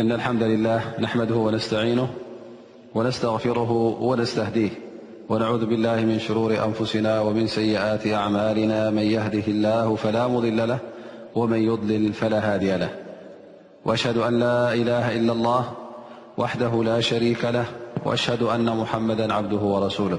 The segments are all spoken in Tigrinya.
إن الحمد لله نحمده ونستعينه ونستغفره ونستهديه ونعوذ بالله من شرور أنفسنا ومن سيئات أعمالنا من يهده الله فلا مضل له ومن يضلل فلا هادي له وأشهد أن لا إله إلا الله وحده لا شريك له وأشهد أن محمدا عبده ورسوله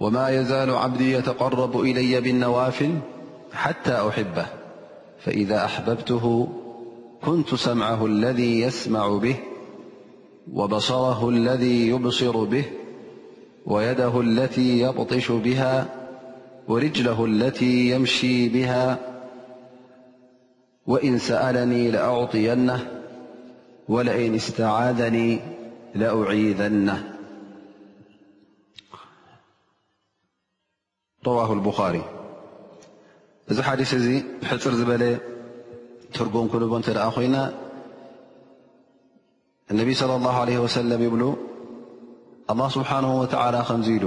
وما يزال عبدي يتقرب إلي بالنوافن حتى أحبه فإذا أحببته كنت سمعه الذي يسمع به وبصره الذي يبصر به ويده التي يبطش بها ورجله التي يمشي بها وإن سألني لأعطينه ولئن استعاذني لأعيذنه رواه البخاري ذ حدث حر بل ترن كبنتأخينا النبي صلى الله عليه وسلم الله ስبሓنه ول ከمዙ ኢሉ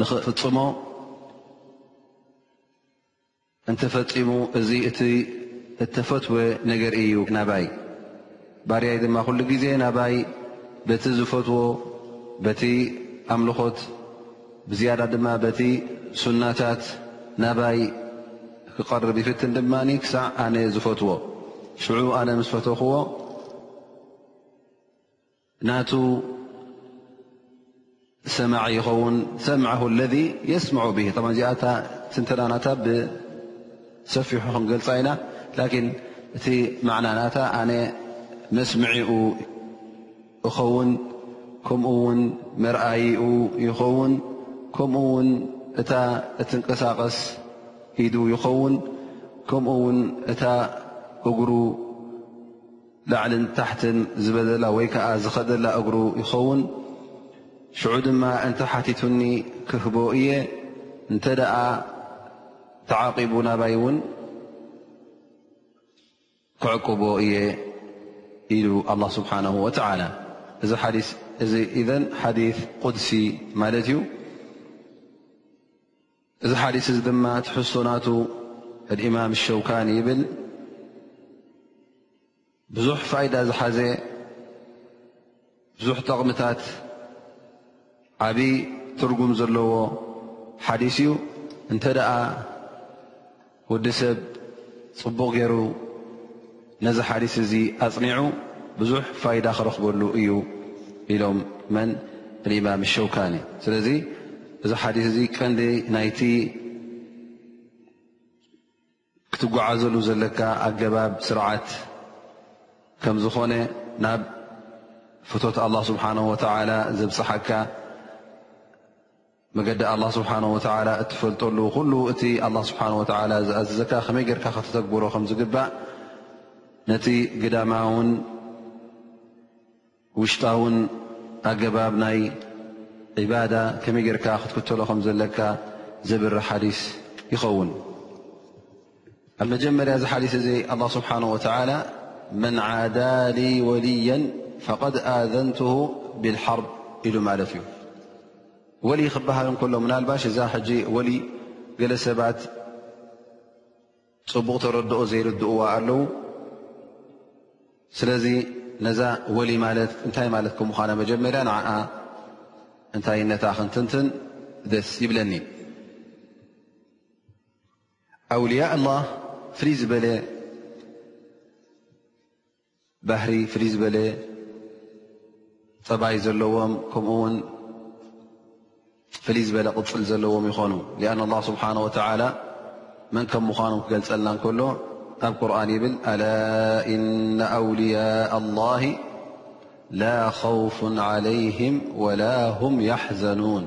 ንኽፍጽሞ እንተፈጺሙ እዚ እቲ እተፈትወ ነገር እዩ ናባይ ባርያይ ድማ ኩሉ ግዜ ናባይ በቲ ዝፈትዎ በቲ ኣምልኾት ብዝያዳ ድማ በቲ ሱናታት ናባይ ክቐርብ ይፍትን ድማ ክሳዕ ኣነ ዝፈትዎ ሽዑ ኣነ ምስ ፈተኹዎ ናቱ ሰማዒ ይኸውን ሰምዐሁ ለذ የስምዑ ብ ብ እዚኣ እታ ትንተና ናታ ብሰፊሑ ክንገልፃ ኢና ላኪን እቲ ማዕና ናታ ኣነ መስምዒኡ እኸውን ከምኡ ውን መርኣይኡ ይኸውን ከምኡ ውን እታ እትንቀሳቀስ ኢዱ ይኸውን ከምኡ ውን እታ እግሩ ላዕልን ታሕትን ዝበለላ ወይ ከኣ ዝኸደላ እግሩ ይኸውን ሽዑ ድማ እንተ ሓቲቱኒ ክህቦ እየ እንተ ደኣ ተዓቂቡ ናባይ እውን ክዕቅቦ እየ ኢሉ ኣላ ስብሓን ወተዓላ እዚ ሓዲስ እዚ ኢዘን ሓዲ ቁድሲ ማለት እዩ እዚ ሓዲስ እዚ ድማ ትሕዝቶ ናቱ ኣልእማም ኣሸውካኒ ይብል ብዙሕ ፋይዳ ዝሓዘ ብዙሕ ጠቕምታት ዓብዪ ትርጉም ዘለዎ ሓዲስ እዩ እንተ ደኣ ወዲ ሰብ ጽቡቕ ገይሩ ነዚ ሓዲስ እዚ ኣጽኒዑ ብዙሕ ፋይዳ ክረኽበሉ እዩ ኢሎም መን እማም ሸውካኒ ስለዚ እዚ ሓዲስ እዚ ቀንዲ ናይቲ ክትጓዓዘሉ ዘለካ ኣገባብ ስርዓት ከም ዝኾነ ናብ ፍቶት ኣላ ስብሓን ወተዓላ ዘብፅሓካ መገዲ ኣላህ ስብሓነሁ ወተዓላ እትፈልጠሉ፣ ኩሉ እቲ ኣላህ ስብሓነሁ ወተዓላ ዝኣዘዘካ ከመይ ጌርካ ከተተግብሮ ከም ዝግባእ፣ ነቲ ግዳማውን ውሽጣውን ኣገባብ ናይ ዒባዳ ከመይ ጌርካ ክትክተሎ ከም ዘለካ ዘብርህ ሓዲስ ይኸውን። ኣብ መጀመርያ እዚ ሓዲስ እዚ ኣላ ስብሓን ወተዓላ መን ዓዳሊ ወልየን ፈቐድ ኣዘንትሁ ብልሓርብ ኢሉ ማለት እዩ ወልይ ክበሃል እንከሎ ምናልባሽ እዛ ሕጂ ወልይ ገለ ሰባት ፅቡቕ ተረድኦ ዘይርድእዋ ኣለዉ ስለዚ ነዛ ወልይ ማለት እንታይ ማለት ከም ምዃና መጀመርያ ንዓኣ እንታይነታ ክንትንትን ደስ ይብለኒ ኣውልያ ኣላህ ፍልይ ዝበለ ባህሪ ፍልይ ዝበለ ፀባይ ዘለዎም ከምኡ ውን ፍልይ ዝበለ ቅፅል ዘለዎም ይኾኑ ኣን ላ ስብሓን ወተላ መን ከም ምዃኖም ክገልፀልና ከሎ ኣብ ቁርን ይብል ኣላ እነ ኣውልያ ኣላሂ ላ ኸውፍ ዓለይህም ወላ ሁም ያሕዘኑን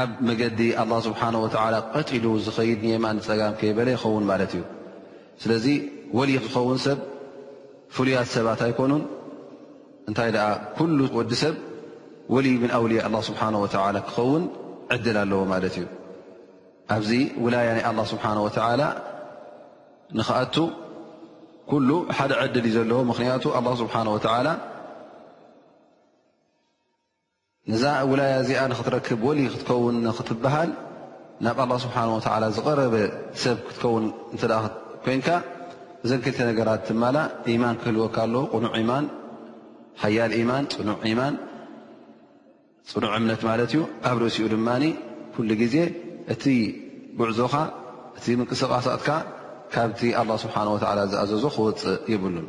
ኣብ መገዲ ኣላህ ስብሓነሁ ወተዓላ ቀጥ ኢሉ ዝኸይድ ንየማን ንፀጋም ከይበለ ይኸውን ማለት እዩ። ስለዚ ወልዪ ክኸውን ሰብ ፍሉያት ሰባት ኣይኮኑን እንታይ ደኣ ኩሉ ወዲ ሰብ ወልዪ ምን ኣውልያ ኣላህ ስብሓነሁ ወተዓላ ክኸውን ዕድል ኣለዎ ማለት እዩ። ኣብዚ ውላያ ናይ ኣላህ ስብሓነሁ ወተዓላ ንክኣቱ ኩሉ ሓደ ዕድል እዩ ዘለዎ ምኽንያቱ ኣላህ ስብሓነሁ ወተዓላ ነዛ ውላያ እዚኣ ንክትረክብ ወልይ ክትከውን ንክትበሃል ናብ ኣላ ስብሓን ወተዓላ ዝቐረበ ሰብ ክትከውን እንተ ኮይንካ እዘን ክልተ ነገራት ትማላእ ኢማን ክህልወካ ኣለዎ ቕኑዕ ኢማን ሓያል ኢማን ፅኑዕ ኢማን ፅኑዕ እምነት ማለት እዩ ኣብ ርእሲኡ ድማ ኩሉ ግዜ እቲ ጉዕዞኻ እቲ ምንቅስቓሳትካ ካብቲ ኣላ ስብሓን ወተዓላ ዝኣዘዞ ክወፅእ ይብሉን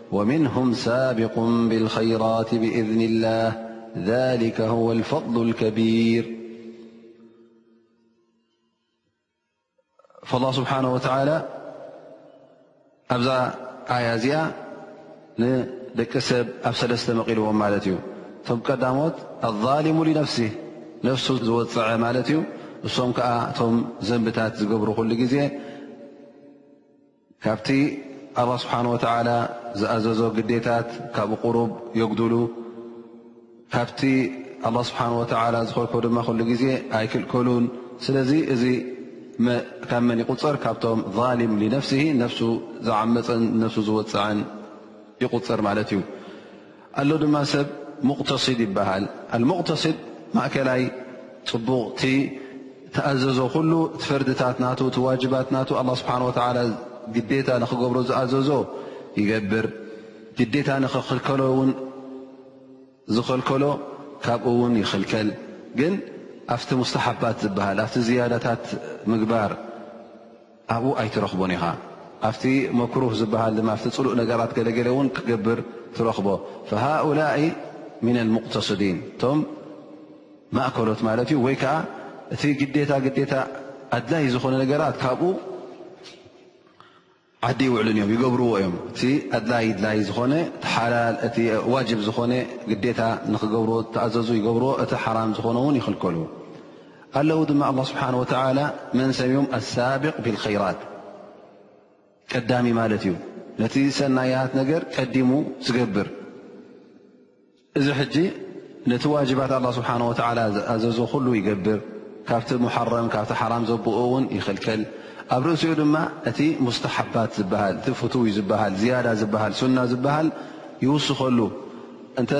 ወሚንሁም ሳቢቁን ቢልኸይራት ብኢዝኒላህ ዛሊከ ሁወል ፈድሉል ከቢር። ኣላህ ስብሓነሁ ወተዓላ ኣብዛ ኣያ እዚኣ ንደቂ ሰብ ኣብ ሰለስተ መቒልዎም ማለት እዩ። እቶም ቀዳሞት ኣዛሊሙ ሊነፍሲ ነፍሱ ዝወፀዐ ማለት እዩ። እሶም ከዓ እቶም ዘንብታት ዝገብሩ ኩሉ ግዜ ካብቲ ኣላህ ስብሓን ወተዓላ ዝኣዘዞ ግዴታት ካብኡ ቁሩብ የጉድሉ፣ ካብቲ ኣላህ ስብሓን ወተዓላ ዝኸልኮ ድማ ኩሉ ግዜ ኣይክልከሉን። ስለዚ እዚ ካብ መን ይቁፅር ካብቶም ዛሊም ሊነፍሲሂ ነፍሱ ዝዓመፅን ነፍሱ ዝወፅዐን ይቁፅር ማለት እዩ። ኣሎ ድማ ሰብ ሙቅተሲድ ይበሃል ኣልሙቅተሲድ ማእከላይ ፅቡቅ እቲ ተኣዘዞ ኩሉ እቲ ፈርድታት ና እቲ ዋጅባት ና ኣላ ስብሓን ወተላ ግዴታ ንክገብሮ ዝኣዘዞ ይገብር ግዴታ ንክክልከሎ ውን ዝኸልከሎ ካብኡ እውን ይኽልከል ግን ኣብቲ ሙስተሓባት ዝበሃል ኣብቲ ዝያዳታት ምግባር ኣብኡ ኣይትረኽቦን ኢኻ። ኣብቲ መክሩህ ዝበሃል ድማ ኣብቲ ጽሉእ ነገራት ገለ ገለ እውን ክትገብር ትረኽቦ። ፈሃኡላኢ ሚን ኣልሙቅተስዲን እቶም ማእከሎት ማለት እዩ። ወይ ከኣ እቲ ግዴታ ግዴታ ኣድላይ ዝኾነ ነገራት ካብኡ ዓዲ ይውዕሉን እዮም ይገብርዎ እዮም። እቲ ኣድላይ ድላይ ዝኾነ እቲ ሓላል እቲ ዋጅብ ዝኾነ ግዴታ ንኽገብርዎ ተኣዘዙ ይገብርዎ እቲ ሓራም ዝኾነ እውን ይኽልከሉ። ኣለዉ ድማ ኣላ ስብሓን ወተዓላ መን ሰምዮም ኣሳቢቅ ብልከይራት ቀዳሚ ማለት እዩ ነቲ ሰናያት ነገር ቀዲሙ ዝገብር እዚ ሕጂ ነቲ ዋጅባት ኣላ ስብሓን ወተዓላ ዝኣዘዞ ኩሉ ይገብር ካብቲ ሙሓረም ካብቲ ሓራም ዘብኦ እውን ይኽልከል ኣብ ርእሲኡ ድማ እቲ ሙስተሓባት ዝበሃል እቲ ፍትው ዝበሃል ዝያዳ ዝበሃል ሱና ዝበሃል ይውስኸሉ እንተ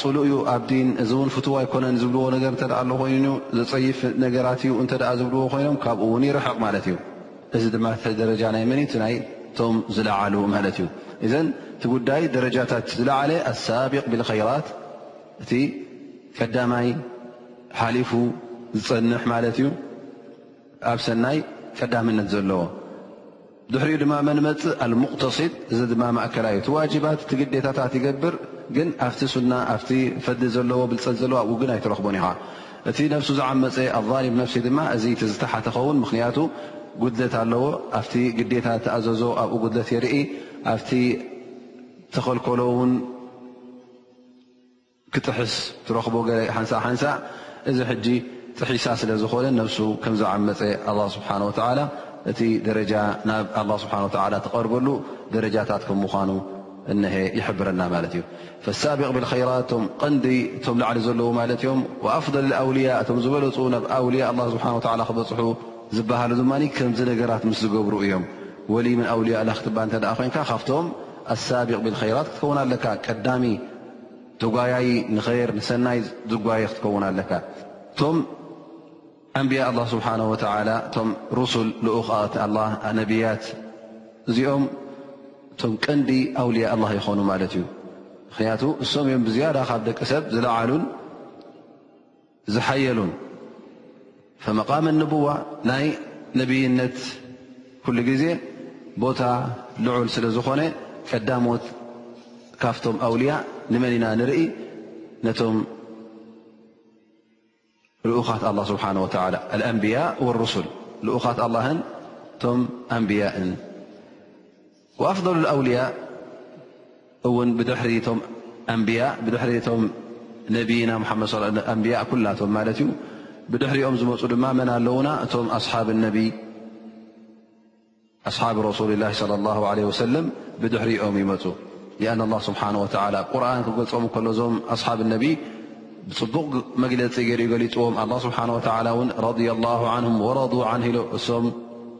ፅሉእ ዩ ኣብ ዲን እዚ ውን ፍትው ኣይኮነን ዝብልዎ ነገር እተ ኣሎ ኮይኑ ዘፀይፍ ነገራት እዩ እተ ዝብልዎ ኮይኖም ካብኡ ውን ይርሕቕ ማለት እዩ እዚ ድማ ደረጃ ናይ መን ቲ ናይ ቶም ዝለዓሉ ማለት እዩ እዘን እቲ ጉዳይ ደረጃታት ዝለዓለ ኣሳቢቅ ብልከይራት እቲ ቀዳማይ ሓሊፉ ዝፀንሕ ማለት እዩ ኣብ ሰናይ ቀዳምነት ዘለዎ ድሕሪኡ ድማ መን መፅእ ኣልሙቅተሲድ እዚ ድማ ማእከላይ እቲ ዋጅባት እቲ ግዴታታት ይገብር ግን ኣብቲ ሱና ኣብቲ ፈድሊ ዘለዎ ብልፀት ዘለዎ ኣብኡ ግን ኣይትረኽቦን ኢኻ እቲ ነብሱ ዝዓመፀ ኣዛሊም ነፍሲ ድማ እዚ እቲ ዝተሓተ ኸውን ምክንያቱ ጉድለት ኣለዎ ኣብቲ ግዴታ ተኣዘዞ ኣብኡ ጉድለት የርኢ ኣብቲ ተኸልከሎ ውን ክጥሕስ ትረኽቦ ገለ ሓንሳእ ሓንሳእ እዚ ሕጂ ጥሒሳ ስለ ዝኾነ ነብሱ ከም ዝዓመጸ ኣላህ ስብሓን ወተዓላ እቲ ደረጃ ናብ ኣላህ ስብሓን ወተዓላ ትቐርበሉ ደረጃታት ከም ምዃኑ እነሀ ይሕብረና ማለት እዩ ፈሳቢቕ ብልኸይራት እቶም ቐንዲ እቶም ላዕሊ ዘለዉ ማለት እዮም ወኣፍደል ልኣውልያ እቶም ዝበለፁ ናብ ኣውልያ ኣላህ ስብሓን ወተዓላ ክበፅሑ ዝበሃሉ ድማ ከምዚ ነገራት ምስ ዝገብሩ እዮም ወልይ ምን ኣውልያ ኣላ ክትባል እንተ ኮይንካ ካብቶም ኣሳቢቕ ብልኸይራት ክትከውን ኣለካ ቀዳሚ ተጓያዪ ንኸይር ንሰናይ ዝጓየ ክትከውን ኣለካ። እቶም ኣንብያ ኣላ ስብሓን ወተዓላ እቶም ሩሱል ልኡኻት ኣላ ነብያት እዚኦም እቶም ቀንዲ ኣውልያ ኣላ ይኾኑ ማለት እዩ። ምኽንያቱ እሶም እዮም ብዝያዳ ካብ ደቂ ሰብ ዝለዓሉን ዝሓየሉን ፈመቃመ ንቡዋ ናይ ነብይነት ኩሉ ግዜ ቦታ ልዑል ስለ ዝኾነ ቀዳሞት ካፍቶም ኣውልያ ንመን ኢና ንርኢ ነቶም ልኡኻት ኣላ ስብሓን ወተላ ኣልኣንብያ ወሩሱል ልኡኻት ኣላህን እቶም ኣንብያእን ወኣፍضሉ ኣውልያ እውን ብድሕሪ እቶም ኣንብያ ብድሕሪ እቶም ነብይና ሓመድ ኣንብያ ኩላቶም ማለት እዩ ብድሕሪኦም ዝመፁ ድማ መን ኣለዉና እቶም ኣሓብ ነቢ ኣስሓብ ረሱሊ ላ ለ ላ ለ ወሰለም ብድሕሪኦም ይመፁ ኣን ላ ስብሓን ወላ ቁርን ክገልፆም ከሎ ዞም ኣሓብ ነቢ ብፅቡቕ መግለፂ ገይሩ ገሊፅዎም ኣላ ስብሓን ወላ እውን ረ ላ ን ወረዱ ን ኢሎ እሶም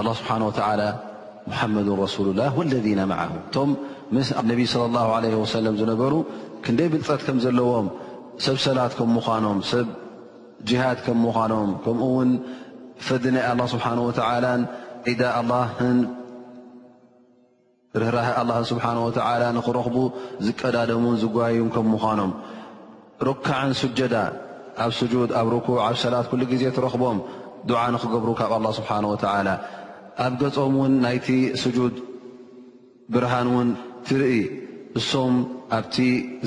ኣላህ ስብሓን ወተዓላ ሙሓመዱን ረሱሉላህ ወለዚነ መዓሁ እቶም ምስ ነቢ ስለ ላሁ ዓለይሂ ወሰለም ዝነበሩ ክንደይ ብልፀት ከም ዘለዎም ሰብ ሰላት ከም ምዃኖም ሰብ ጅሃድ ከም ምዃኖም ከምኡ ውን ፍርዲ ናይ ኣላ ስብሓን ወተዓላን ዒዳ ኣላህን ርህራሀ ኣላህ ስብሓን ወተዓላ ንኽረኽቡ ዝቀዳደሙን ዝጓዩን ከም ምዃኖም ሩካዕን ስጀዳ ኣብ ስጁድ ኣብ ርኩዕ ኣብ ሰላት ኩሉ ግዜ ትረኽቦም ዱዓ ንኽገብሩ ካብ ኣላ ስብሓን ወተዓላ ኣብ ገጾም እውን ናይቲ ስጁድ ብርሃን እውን ትርኢ እሶም ኣብቲ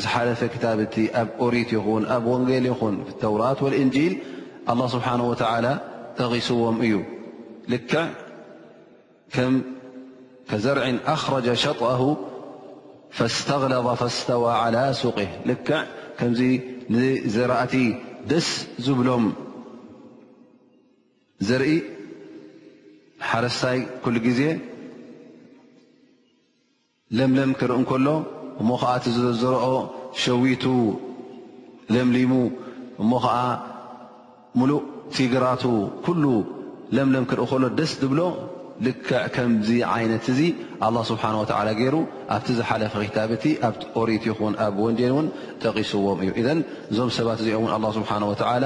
ዝሓለፈ ክታብ እቲ ኣብ ኦሪት ይኹን ኣብ ወንጌል ይኹን ተውራት ወልእንጂል ኣላ ስብሓን ወተዓላ ጠቒስዎም እዩ ልክዕ كزرع أخرج شطأه فاستغلظ فاستوى على سقه لكع كم زرأت دس زبلم زرኢ حرسي كل ለምለም ክርኢ እንከሎ እሞ ኸኣ እቲ ዝዘርኦ ሸዊቱ ለምሊሙ እሞ ኸኣ ምሉእ ቲግራቱ ኩሉ ለምለም ክርኢ ከሎ ደስ ዝብሎ ልክዕ ከምዚ ዓይነት እዚ ኣላ ስብሓን ወተዓላ ገይሩ ኣብቲ ዝሓለፈ ክታብ እቲ ኣብ ኦሪት ይኹን ኣብ ወንጌል እውን ጠቒስዎም እዩ እዘን እዞም ሰባት እዚኦም ውን ኣላ ስብሓን ወተዓላ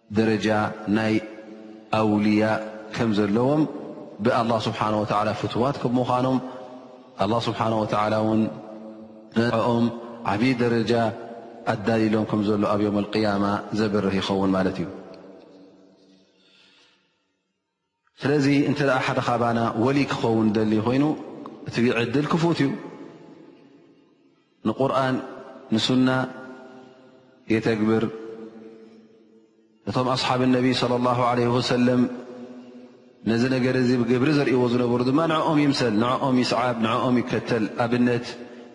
ደረጃ ናይ ኣውልያ ከም ዘለዎም ብኣላህ ስብሓን ወተዓላ ፍትዋት ከም ምዃኖም ኣላህ ስብሓን ወተዓላ እውን ንዕኦም ዓብዪ ደረጃ ኣዳልሎም ከም ዘሎ ኣብ ዮም ኣልቅያማ ዘብርህ ይኸውን ማለት እዩ ስለዚ እንተ ሓደ ካባና ወልይ ክኸውን ደሊ ኮይኑ እቲ ዕድል ክፉት እዩ ንቁርን ንሱና የተግብር እቶም ኣስሓብ ነቢ صለ ላه ለ ወሰለም ነዚ ነገር እዚ ብግብሪ ዘርእዎ ዝነበሩ ድማ ንኦም ይምሰል ንኦም ይስዓብ ንኦም ይከተል ኣብነት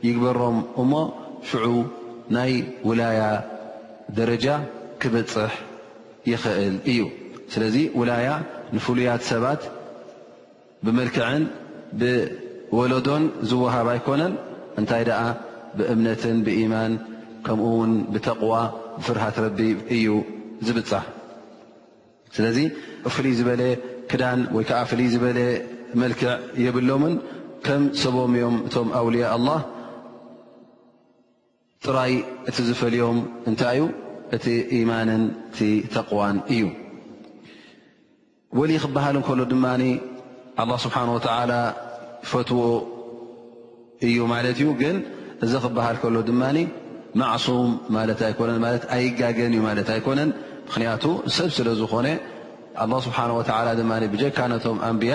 ይግበሮም እሞ ሽዑ ናይ ውላያ ደረጃ ክበፅሕ ይኸእል እዩ። ስለዚ ውላያ ንፍሉያት ሰባት ብመልክዕን ብወለዶን ዝወሃብ ኣይኮነን፣ እንታይ ደኣ ብእምነትን ብኢማን ከምኡ ውን ብተቕዋ ብፍርሃት ረቢ እዩ ዝብጻሕ። ስለዚ ፍልይ ዝበለ ክዳን ወይ ከዓ ፍልይ ዝበለ መልክዕ የብሎምን ከም ሰቦም እዮም እቶም ኣውልያ ኣላህ። ጥራይ እቲ ዝፈልዮም እንታይ እዩ እቲ ኢማንን እቲ ተቅዋን እዩ ወሊ ክበሃል እንከሎ ድማ ኣላ ስብሓን ወተዓላ ፈትዎ እዩ ማለት እዩ ግን እዚ ክበሃል ከሎ ድማ ማዕሱም ማለት ኣይኮነን ማለት ኣይጋገን እዩ ማለት ኣይኮነን ምክንያቱ ሰብ ስለ ዝኾነ ኣላ ስብሓን ወተዓላ ድማ ብጀካ ነቶም ኣንብያ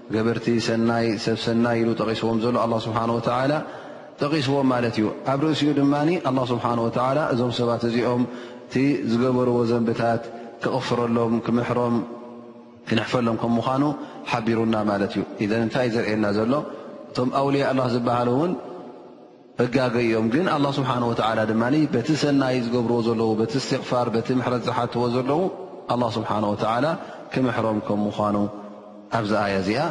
ገበርቲ ሰናይ፣ ሰብ ሰናይ ኢሉ ጠቒስዎም ዘሎ ኣላ ስብሓን ወተዓላ ጠቒስዎም ማለት እዩ። ኣብ ርእሲኡ ድማ ኣላ ስብሓን ወተዓላ እዞም ሰባት እዚኦም እቲ ዝገበርዎ ዘንብታት ክቕፍረሎም ክምሕሮም ክነሕፈሎም ከም ምዃኑ ሓቢሩና ማለት እዩ። ኢዘን እንታይ እዩ ዘርእየና ዘሎ እቶም ኣውልያ ኣላ ዝበሃሉ እውን እጋገ እዮም ግን ኣላ ስብሓን ወተዓላ ድማ በቲ ሰናይ ዝገብርዎ ዘለዉ በቲ እስትቕፋር በቲ ምሕረት ዝሓትዎ ዘለዉ ኣላ ስብሓን ወተዓላ ክምሕሮም ከም ምዃኑ ኣብዚ ኣያ እዚኣ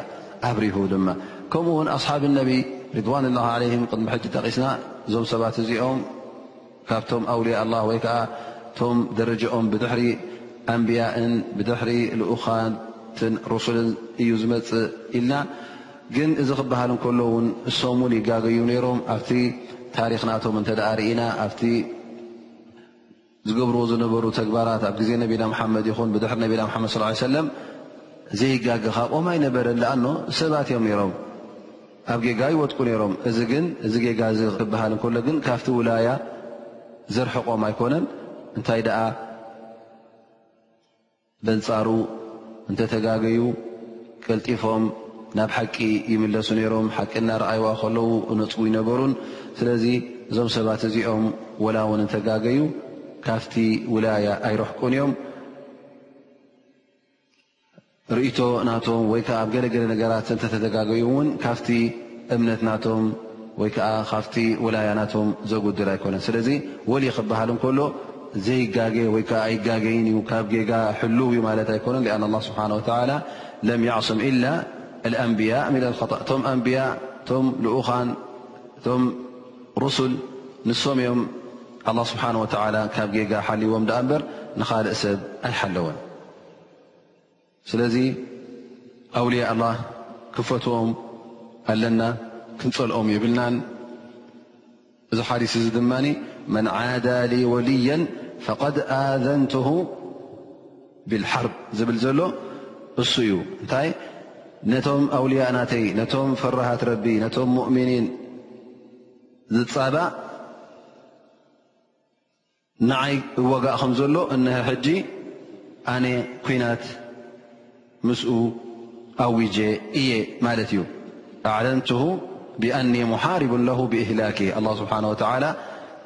ኣብሪሁ ድማ ከምኡ ውን ኣስሓብ ነቢ ርድዋን ላ ዓለይህም ቅድሚ ሕጂ ጠቒስና እዞም ሰባት እዚኦም ካብቶም ኣውልያ ኣላ ወይ ከዓ ቶም ደረጅኦም ብድሕሪ ኣንብያእን ብድሕሪ ልኡኻትን ሩሱልን እዩ ዝመፅእ ኢልና ግን እዚ ክበሃል እንከሎ ውን እሶም ውን ይጋገዩ ነይሮም ኣብቲ ታሪክ ናቶም እንተ ርኢና ኣብቲ ዝገብርዎ ዝነበሩ ተግባራት ኣብ ግዜ ነቢና መሓመድ ይኹን ብድሕሪ ነቢና መሓመድ ስ ሰለም ዘይጋገ ካብኦም ኣይነበረን ኣኖ ሰባት እዮም ነይሮም ኣብ ጌጋ ይወድቁ ነይሮም። እዚ ግን እዚ ጌጋ እዚ ክበሃል እንከሎ ግን ካብቲ ውላያ ዘርሕቖም ኣይኮነን። እንታይ ደኣ በንጻሩ እንተተጋገዩ ቀልጢፎም ናብ ሓቂ ይምለሱ ነይሮም። ሓቂ እናረኣይዋ ከለዉ እነጽጉ ኣይነበሩን። ስለዚ እዞም ሰባት እዚኦም ወላ እውን እንተጋገዩ ካብቲ ውላያ ኣይረሕቁን እዮም። ርእይቶ ናቶም ወይ ከኣ ኣብ ገለ ገለ ነገራት እንተ ተደጋገዩ እውን ካብቲ እምነት ናቶም ወይ ከኣ ካብቲ ወላያ ናቶም ዘጉድል ኣይኮነን። ስለዚ ወልይ ክበሃል እንከሎ ዘይጋገ ወይ ከኣ ኣይጋገይን እዩ፣ ካብ ጌጋ ሕሉው እዩ ማለት ኣይኮነን። لኣን ኣላህ ስብሓነሁ ወተዓላ ለም የዕሱም ኢላ ኣልኣንብያእ ሚን ኣልኸጣእ እቶም ኣንብያእ እቶም ልኡኻን እቶም ሩሱል ንሶም እዮም ኣላህ ስብሓነሁ ወተዓላ ካብ ጌጋ ሓልይዎም ደኣ እምበር ንኻልእ ሰብ ኣይሓለወን። ስለዚ ኣውልያ ኣላ ክፈትዎም ኣለና ክንፀልኦም የብልናን እዚ ሓዲስ እዚ ድማ መን ዓዳ ሊ ወልየን ፈቐድ ኣዘንትሁ ብልሓርብ ዝብል ዘሎ እሱ እዩ እንታይ ነቶም ኣውልያ ናተይ ነቶም ፈራሃት ረቢ ነቶም ሙእምኒን ዝፃባእ ንዓይ እወጋእ ከም ዘሎ እነሀ ሕጂ ኣነ ኩናት ምስኡ ኣዊጀ እየ ማለት እዩ። ኣዕለንቱሁ ብኣኒ ሙሓርቡን ለሁ ብእህላኪ ኣላ ስብሓን ወተዓላ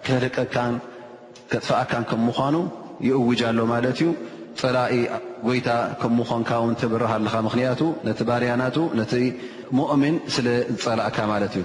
ከህልቀካን ከጥፍኣካን ከም ምዃኑ ይእውጅ ኣሎ ማለት እዩ። ፀላኢ ጎይታ ከም ምኾንካ ውን ተብርህ ኣለኻ ምክንያቱ ነቲ ባርያናቱ ነቲ ሙእምን ስለ ዝፀላእካ ማለት እዩ።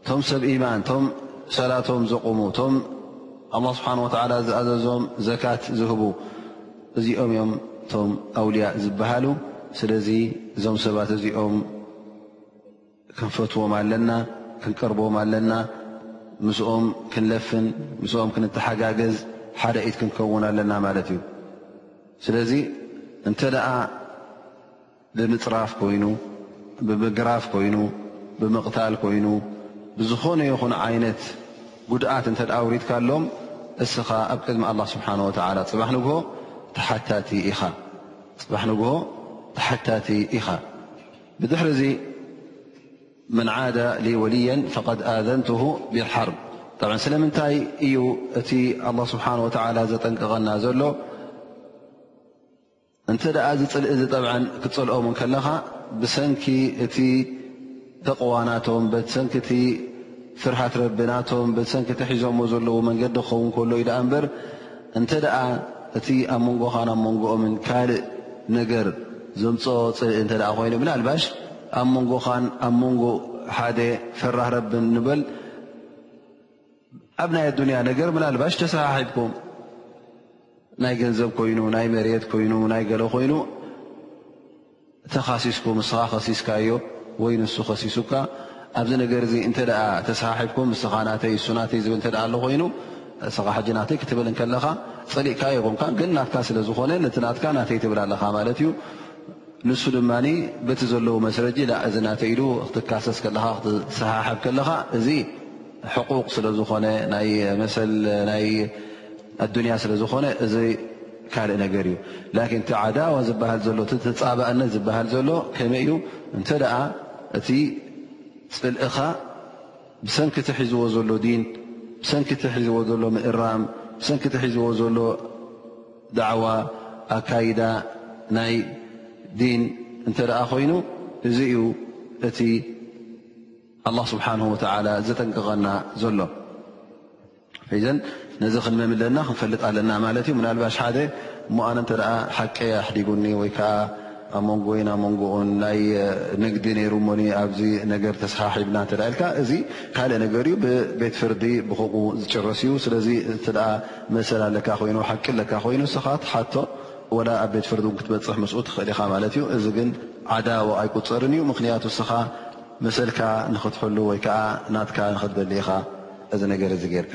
እቶም ሰብ ኢማን እቶም ሰላቶም ዘቑሙ እቶም ኣላ ስብሓን ወተዓላ ዝኣዘዞም ዘካት ዝህቡ እዚኦም እዮም እቶም ኣውልያእ ዝበሃሉ ስለዚ እዞም ሰባት እዚኦም ክንፈትዎም ኣለና ክንቀርቦም ኣለና ምስኦም ክንለፍን ምስኦም ክንተሓጋገዝ ሓደ ኢት ክንከውን ኣለና ማለት እዩ ስለዚ እንተ ብምጽራፍ ኮይኑ፣ ብምግራፍ ኮይኑ፣ ብምቕታል ኮይኑ፣ ብዝኾነ ይኹን ዓይነት ጉድኣት እንተ ኣውሪድካሎም እስኻ ኣብ ቅድሚ ኣላ ስብሓን ወተዓላ ፅባሕ ንግሆ ተሓታቲ ኢኻ ፅባሕ ንግሆ ተሓታቲ ኢኻ ብድሕሪ እዚ መን ዓደ ወልየን ፈድ ኣዘንት ብሓርብ ብ ስለምንታይ እዩ እቲ ኣላ ስብሓን ወተዓላ ዘጠንቅቐና ዘሎ እንተ ደኣ እዚ ጽልኢ እዚ ጠብዐን ክትጸልኦም እንከለኻ ብሰንኪ እቲ ተቕዋ ናቶም ብሰንኪ እቲ ፍርሃት ረቢ ናቶም ብሰንኪ እቲ ሒዞሞ ዘለዉ መንገዲ ክኸውን ከሎ እዩ ደኣ እምበር እንተ ደኣ እቲ ኣብ መንጎኻን ኣብ መንጎኦምን ካልእ ነገር ዘምጽኦ ጽልኢ እንተ ደኣ ኮይኑ ምናልባሽ ኣብ መንጎኻን ኣብ መንጎ ሓደ ፈራህ ረብን ንበል ኣብ ናይ ኣዱንያ ነገር ምናልባሽ ተሰሓሒብኩም ናይ ገንዘብ ኮይኑ ናይ መሬት ኮይኑ ናይ ገለ ኮይኑ ተኻሲስኩም ንስኻ ከሲስካዮ ወይ ንሱ ከሲሱካ ኣብዚ ነገር እዚ እንተ ተሰሓሒብኩም ንስኻ ናተይ እሱ ናተይ ዝብል እተ ኣሎ ኮይኑ ንስኻ ሕጂ ናተይ ክትብል ከለኻ ፀሊእካዮ ኮንካ ግን ናትካ ስለ ዝኾነ ነቲ ናትካ ናተይ ትብል ኣለኻ ማለት እዩ ንሱ ድማ በቲ ዘለዎ መስረጂ ላ እዚ ናተይ ኢሉ ክትካሰስ ከለኻ ክትሰሓሓብ ከለኻ እዚ ሕቁቕ ስለ ዝኾነ ናይ መሰል ናይ ኣዱንያ ስለ ዝኾነ እዚ ካልእ ነገር እዩ ላኪን እቲ ዓዳዋ ዝበሃል ዘሎ እቲ ተፃባእነት ዝበሃል ዘሎ ከመይ እዩ እንተ ደኣ እቲ ፅልእኻ ብሰንኪ ትሒዝዎ ዘሎ ዲን ብሰንኪ ትሒዝዎ ዘሎ ምእራም ብሰንኪ ትሒዝዎ ዘሎ ዳዕዋ ኣካይዳ ናይ ዲን እንተ ኮይኑ እዚ እዩ እቲ ኣላ ስብሓን ወተላ ዘጠንቅቐና ዘሎ ዘ ነዚ ክንመም ለና ክንፈልጥ ኣለና ማለት እዩ ምናልባሽ ሓደ እሞ ኣነ እተ ሓቂ ኣሕዲጉኒ ወይከዓ ኣብ መንጎይን ኣብ መንጎኡን ናይ ንግዲ ነይሩ እሞኒ ኣብዚ ነገር ተሰሓሒብና እተ ኢልካ እዚ ካልእ ነገር እዩ ብቤት ፍርዲ ብክምኡ ዝጭረስ እዩ ስለዚ እተ መሰል ኣለካ ኮይኑ ሓቂ ኣለካ ኮይኑ እስኻ ትሓቶ ወላ ኣብ ቤት ፍርዲ ን ክትበፅሕ ምስኡ ትኽእል ኢኻ ማለት እዩ እዚ ግን ዓዳዊ ኣይቁፀርን እዩ ምክንያቱ እስኻ መሰልካ ንክትሕሉ ወይከዓ ናትካ ንክትደሊ ኢኻ እዚ ነገር እዚ ጌርካ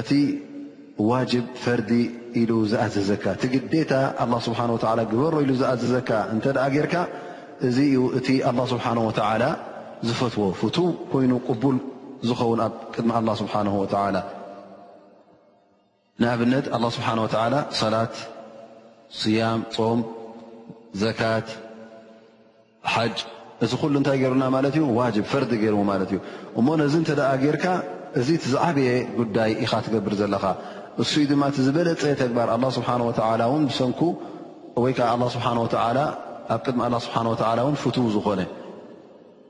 እቲ ዋጅብ ፈርዲ ኢሉ ዝኣዘዘካ እቲ ግዴታ ኣላ ስብሓን ወተላ ግበሮ ኢሉ ዝኣዘዘካ እንተ ደኣ ጌርካ እዚ እዩ እቲ ኣላ ስብሓን ወተዓላ ዝፈትዎ ፍቱ ኮይኑ ቅቡል ዝኸውን ኣብ ቅድሚ ኣላ ስብሓን ወተዓላ ንኣብነት ኣላ ስብሓን ወተዓላ ሰላት ስያም ፆም ዘካት ሓጅ እዚ ኩሉ እንታይ ገይሩና ማለት እዩ ዋጅብ ፈርዲ ገይርዎ ማለት እዩ እሞ ነዚ እንተ ጌርካ እዚ እቲ ዝዓበየ ጉዳይ ኢኻ ትገብር ዘለኻ እሱይ ድማ እቲ ዝበለፀ ተግባር ኣላ ስብሓን ወተላ እውን ብሰንኩ ወይ ከዓ ኣላ ስብሓን ወተላ ኣብ ቅድሚ ኣላ ስብሓን ወተላ እውን ፍትው ዝኾነ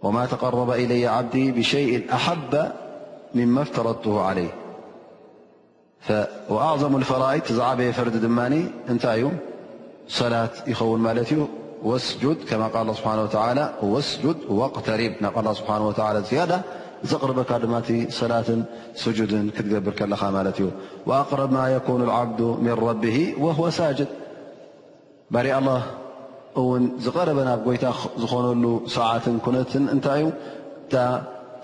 ወማ ተቀረበ ኢለየ ዓብዲ ብሸይን ኣሓባ ምመፍተረትሁ ዓለይ وأعظم الفرائد عب فرد دماني نتي صلاة يخون مالت واسجد كما قال الله سبحانه وتعالى واسجد واقترب ل الله سبحانه وتعالى يد قربكمت لاة سجد تقبر كل مالت وأقرب ما يكون العبد من ربه وهو ساجد ባርያ ኣላህ እውን ዝቐረበ ናብ ጎይታ ዝኾነሉ ሰዓትን ኩነትን እንታይ እዩ? እታ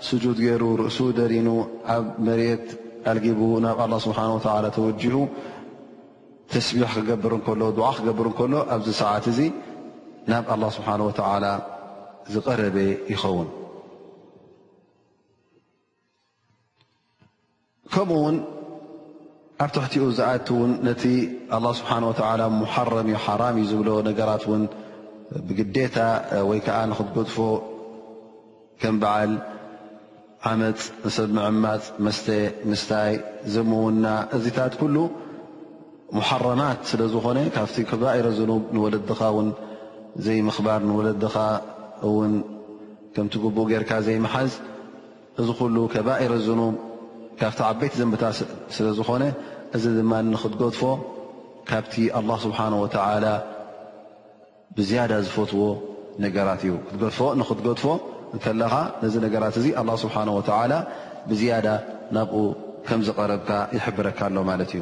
ስጁድ ገይሩ ርእሱ ደሪኑ ኣብ መሬት ኣልጊቡ ናብ ኣላህ ስብሓን ወተዓላ ተወጂሁ ተስቢሕ ክገብር እንከሎ ዱዓ ክገብር እንከሎ ኣብዚ ሰዓት እዚ ናብ ኣላህ ስብሓን ወተዓላ ዝቐረበ ይኸውን። ከምኡ ውን ኣብ ትሕቲኡ ዝኣቲ ውን ነቲ ኣላ ስብሓን ወተላ ሙሓረም እዩ ሓራም እዩ ዝብሎ ነገራት ውን ብግዴታ ወይ ከዓ ንክትገድፎ ከም በዓል ዓመፅ ንሰብ ምዕማፅ መስተ ምስታይ ዘምውና እዚታት ኩሉ ሙሓረማት ስለ ዝኾነ ካብቲ ከባኢረ ዝኑብ ንወለድኻ ውን ዘይምኽባር ንወለድኻ እውን ከምቲ ግቡእ ጌርካ ዘይምሓዝ እዚ ኩሉ ከባኢረ ዝኑብ ካብቲ ዓበይቲ ዘንብታ ስለ ዝኾነ እዚ ድማ ንክትገድፎ ካብቲ ኣላ ስብሓን ወተዓላ ብዝያዳ ዝፈትዎ ነገራት እዩ ክትገድፎ ንክትገድፎ ከለኻ ነዚ ነገራት እዚ ኣላ ስብሓን ወተዓላ ብዝያዳ ናብኡ ከም ዝቐረብካ ይሕብረካ ኣሎ ማለት እዩ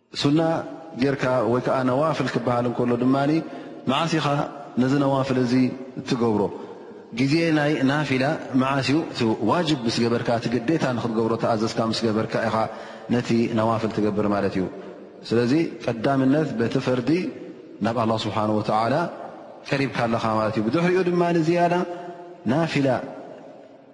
ሱና ጌርካ ወይ ከኣ ነዋፍል ክበሃል እንከሎ ድማ መዓስ ኢኻ ነዚ ነዋፍል እዚ እትገብሮ? ግዜ ናይ ናፊላ መዓስ እዩ? እቲ ዋጅብ ምስ ገበርካ እቲ ግዴታ ንክትገብሮ ተኣዘዝካ ምስ ገበርካ ኢኻ ነቲ ነዋፍል ትገብር ማለት እዩ። ስለዚ ቀዳምነት በቲ ፈርዲ ናብ ኣላህ ስብሓነሁ ወተዓላ ቀሪብካ ኣለኻ ማለት እዩ። ብድሕሪኡ ድማ ዝያዳ ናፊላ።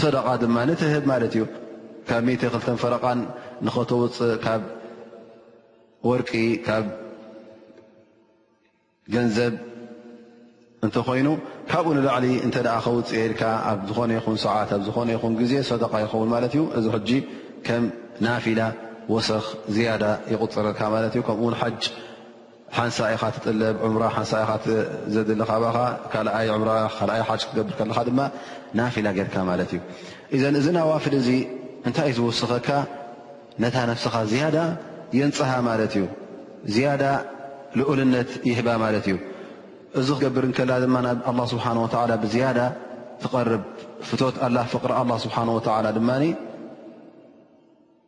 ሰደቓ ድማ ትህብ ማለት እዩ ካብ ሚእቲ ክልተን ፈረቓን ንኸተውፅእ ካብ ወርቂ ካብ ገንዘብ እንተኾይኑ ካብኡ ንላዕሊ እንተ ከውፅእ የልካ ኣብ ዝኾነ ይኹን ሰዓት ኣብ ዝኾነ ይኹን ግዜ ሰደቓ ይኸውን ማለት እዩ እዚ ሕጂ ከም ናፊላ ወሰኽ ዝያዳ ይቁፅረልካ ማለት እዩ ከምኡውን ሓጅ ሓንሳእ ኢኻ ትጥለብ ዑምራ፣ ሓንሳእ ኢኻ ዘድሊ ካባኻ ካልኣይ ዑምራ፣ ካልኣይ ሓጅ ክትገብር ከለኻ ድማ ናፊላ ጌርካ ማለት እዩ። እዘን እዚ ናዋፍል እዚ እንታይ እዩ ዝውስኸካ? ነታ ነፍስኻ ዝያዳ የንጽሃ ማለት እዩ። ዝያዳ ልኡልነት ይህባ ማለት እዩ። እዚ ክገብር እንከላ ድማ ናብ ኣላ ስብሓን ወተዓላ ብዝያዳ ትቐርብ ፍቶት ኣላ ፍቕሪ ኣላ ስብሓን ወተዓላ ድማ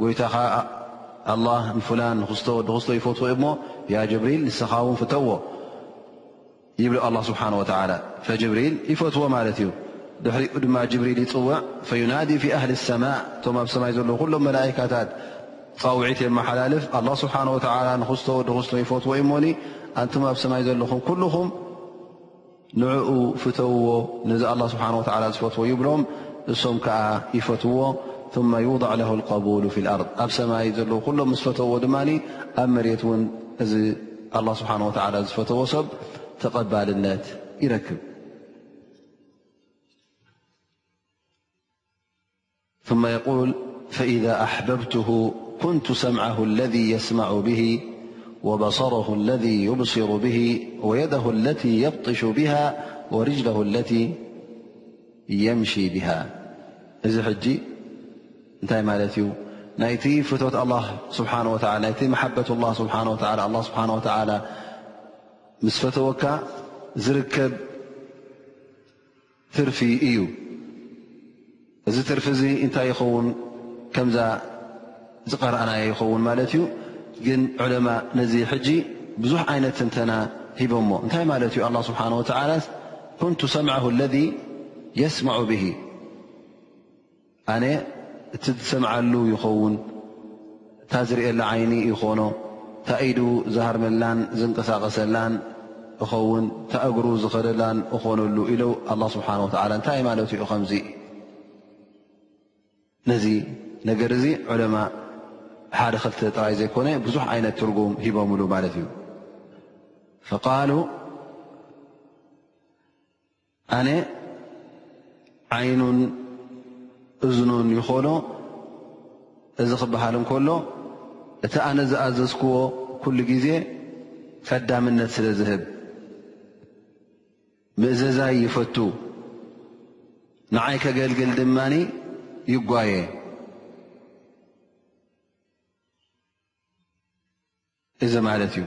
ጎይታኻ ኣላህ ንፍላን ንኽስቶ ወዲ ክስቶ ይፈትዎ እዩ እሞ ያ ጅብሪል ንስኻ እውን ፍተዎ ይብሎ ኣላ ስብሓን ወተዓላ ፈጅብሪል ይፈትዎ ማለት እዩ ድሕሪኡ ድማ ጅብሪል ይፅውዕ ፈዩናዲ ፊ ኣህሊ ሰማእ እቶም ኣብ ሰማይ ዘለዉ ኩሎም መላእካታት ፃውዒት የመሓላልፍ ኣላ ስብሓን ወተዓላ ንኽስቶ ወዲ ክስቶ ይፈትዎ እዩሞኒ ኣንቱም ኣብ ሰማይ ዘለኹም ኩልኹም ንዕኡ ፍተውዎ ነዚ ኣላ ስብሓን ወላ ዝፈትዎ ይብሎም እሶም ከዓ ይፈትዎ ثመ ይውضዕ ለ ቀቡሉ ፊ ኣርض ኣብ ሰማይ ዘለዉ ኩሎም ምስ ፈተዎ ድማ ኣብ መሬት እውን እዚ ኣላ ስብሓን ወላ ዝፈተዎ ሰብ ተቐባልነት ይረክብ ث فإذ ኣحه كنت سمعه الذي يسمع به وبصره الذي يبصر به ويده التي يبطش بها ورجله التي يمشي بها ذ حجي نتي ملت ي ت فت الله سبحانه وتعل محبة الله سهالله سبحانه وتعالى مس فتوك زركب ትርፊ እዩ። እዚ ትርፊ እዚ እንታይ ይኸውን ከምዛ ዝቐረኣናዮ ይኸውን ማለት እዩ። ግን ዑለማ ነዚ ሕጂ ብዙሕ ዓይነት ትንተና ሂቦሞ። እንታይ ማለት እዩ ኣላ ስብሓን ወተዓላ ኩንቱ ሰምዐሁ ለذ የስማዑ ብሂ ኣነ እቲ ዝሰምዓሉ ይኸውን፣ እታ ዝርእየላ ዓይኒ ይኾኖ፣ እታ ኢዱ ዝሃርመላን ዝንቀሳቐሰላን እኸውን፣ እታ እግሩ ዝኸደላን እኾነሉ ኢሉ ኣላ ስብሓን ወተዓላ። እንታይ ማለት እዩ ኸምዚ? ነዚ ነገር እዚ ዑለማ ሓደ ክልተ ጥራይ ዘይኮነ ብዙሕ ዓይነት ትርጉም ሂቦምሉ ማለት እዩ። ፈቃሉ ኣነ ዓይኑን እዝኑን ይኾኖ እዚ ክበሃል እንከሎ እቲ ኣነ ዝኣዘዝክዎ ኩሉ ግዜ ቀዳምነት ስለ ዝህብ ምእዘዛይ ይፈቱ ንዓይ ከገልግል ድማ ይጓየ እዚ ማለት እዩ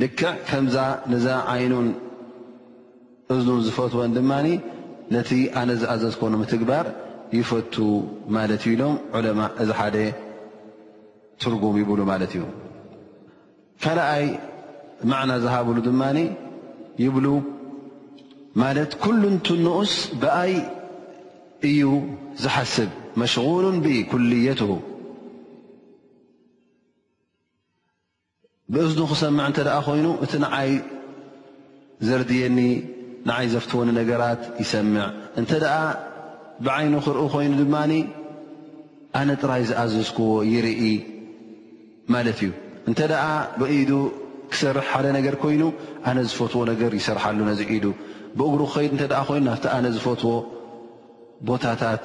ልክዕ ከምዛ ነዛ ዓይኑን እዝኑን ዝፈትወን ድማ ነቲ ኣነ ዝኣዘዝኮ ንምትግባር ይፈቱ ማለት እዩ ኢሎም ዑለማ እዚ ሓደ ትርጉም ይብሉ ማለት እዩ ካልኣይ ማዕና ዝሃብሉ ድማ ይብሉ ማለት ኩሉ እንትንኡስ ብኣይ እዩ ዝሓስብ መሽغሉ ብ ኩልየትሁ ብእዝኑ ክሰምዕ እንተ ኮይኑ እቲ ንዓይ ዘርድየኒ ንዓይ ዘፍትወኒ ነገራት ይሰምዕ እንተ ብዓይኑ ክርኢ ኮይኑ ድማ ኣነ ጥራይ ዝኣዘዝክዎ ይርኢ ማለት እዩ እንተ ብኢዱ ክሰርሕ ሓደ ነገር ኮይኑ ኣነ ዝፈትዎ ነገር ይሰርሓሉ ነዚ ኢዱ ብእግሩ ክኸይድ እተ ኮይኑ ናብቲ ኣነ ዝፈትዎ ቦታታት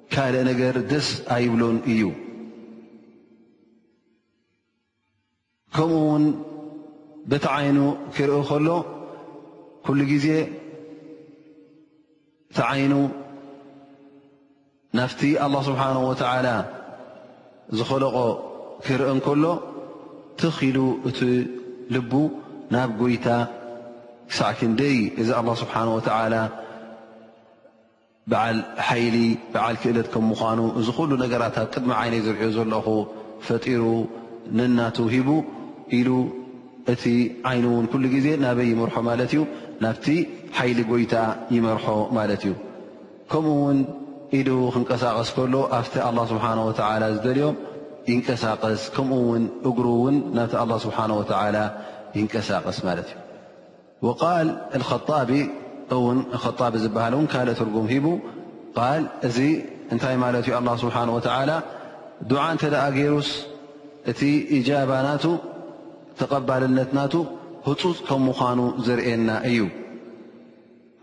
ካልእ ነገር ደስ ኣይብሎን እዩ። ከምኡ ውን በቲ ዓይኑ ክርኢ ከሎ ኩሉ ግዜ እቲ ዓይኑ ናፍቲ ኣላ ስብሓን ወተዓላ ዝኸለቆ ክርኢ እንከሎ ትኺሉ እቲ ልቡ ናብ ጎይታ ክሳዕ ክንደይ እዚ ኣላ ስብሓን ወተዓላ በዓል ሓይሊ በዓል ክእለት ከም ምዃኑ እዚ ኩሉ ነገራት ኣብ ቅድሚ ዓይነይ ዝርእዮ ዘለኹ ፈጢሩ ነናቱ ሂቡ ኢሉ እቲ ዓይኑ እውን ኩሉ ግዜ ናበይ ይመርሖ ማለት እዩ ናብቲ ሓይሊ ጎይታ ይመርሖ ማለት እዩ ከምኡ እውን ኢዱ ክንቀሳቐስ ከሎ ኣብቲ ኣላ ስብሓን ወተዓላ ዝደልዮ ይንቀሳቐስ ከምኡ እውን እግሩ እውን ናቲ ኣላ ስብሓን ወተዓላ ይንቀሳቐስ ማለት እዩ ወቃል ኣልኸጣቢ እውን ኸጣቢ ዝበሃል እውን ካልእ ትርጉም ሂቡ ቃል እዚ እንታይ ማለት እዩ ኣላ ስብሓን ወተዓላ ዱዓ እንተ ደኣ ገይሩስ እቲ እጃባ ናቱ ተቐባልነት ናቱ ህፁፅ ከም ምዃኑ ዘርእየና እዩ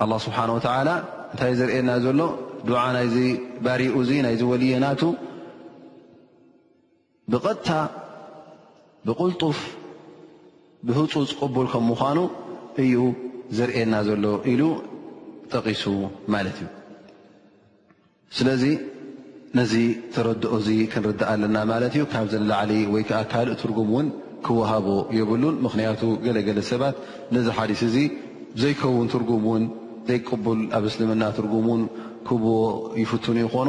ኣላ ስብሓን ወተዓላ እንታይ ዘርእየና ዘሎ ዱዓ ናይዚ ባሪኡ እዚ ናይዚ ወልይ ናቱ ብቐጥታ ብቕልጡፍ ብህፁፅ ቅቡል ከም ምዃኑ እዩ ዘርእየና ዘሎ ኢሉ ጠቒሱ ማለት እዩ። ስለዚ ነዚ ተረድኦ እዚ ክንርዳእ ኣለና ማለት እዩ። ካብዚ ንላዕሊ ወይ ከዓ ካልእ ትርጉም እውን ክወሃቦ የብሉን። ምኽንያቱ ገለገለ ሰባት ነዚ ሓዲስ እዚ ዘይከውን ትርጉም እውን ዘይቅቡል ኣብ እስልምና ትርጉም እውን ክህብዎ ይፍትኑ ይኾኑ።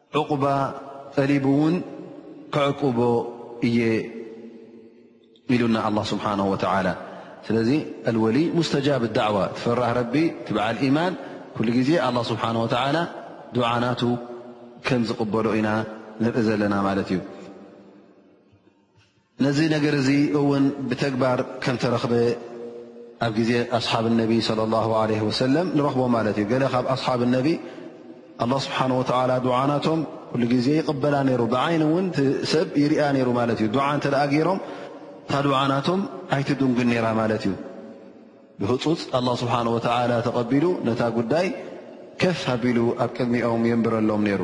ዑቕባ ጠሊቡ እውን ክዕቁቦ እየ ኢሉና ኣላ ስብሓን ወተዓላ ስለዚ ኣልወልይ ሙስተጃብ ዳዕዋ ትፈራህ ረቢ ትበዓል ኢማን ኩሉ ግዜ ኣላ ስብሓን ወተዓላ ዱዓናቱ ከም ዝቕበሎ ኢና ንርኢ ዘለና ማለት እዩ ነዚ ነገር እዚ እውን ብተግባር ከም ተረኽበ ኣብ ግዜ ኣስሓብ ነቢ ለ ላ ለ ወሰለም ንረኽቦ ማለት እዩ ገለ ካብ ኣስሓብ ነቢ ኣላ ስብሓን ወተላ ድዓናቶም ኩሉ ግዜ ይቕበላ ነይሩ ብዓይኒ እውን ሰብ ይርኣ ነይሩ ማለት እዩ ድዓ እንተ ገይሮም እታ ድዓናቶም ኣይትድንጉን ነይራ ማለት እዩ ብህፁፅ ኣላ ስብሓን ወተላ ተቐቢሉ ነታ ጉዳይ ከፍ ኣቢሉ ኣብ ቅድሚኦም የንብረሎም ነይሩ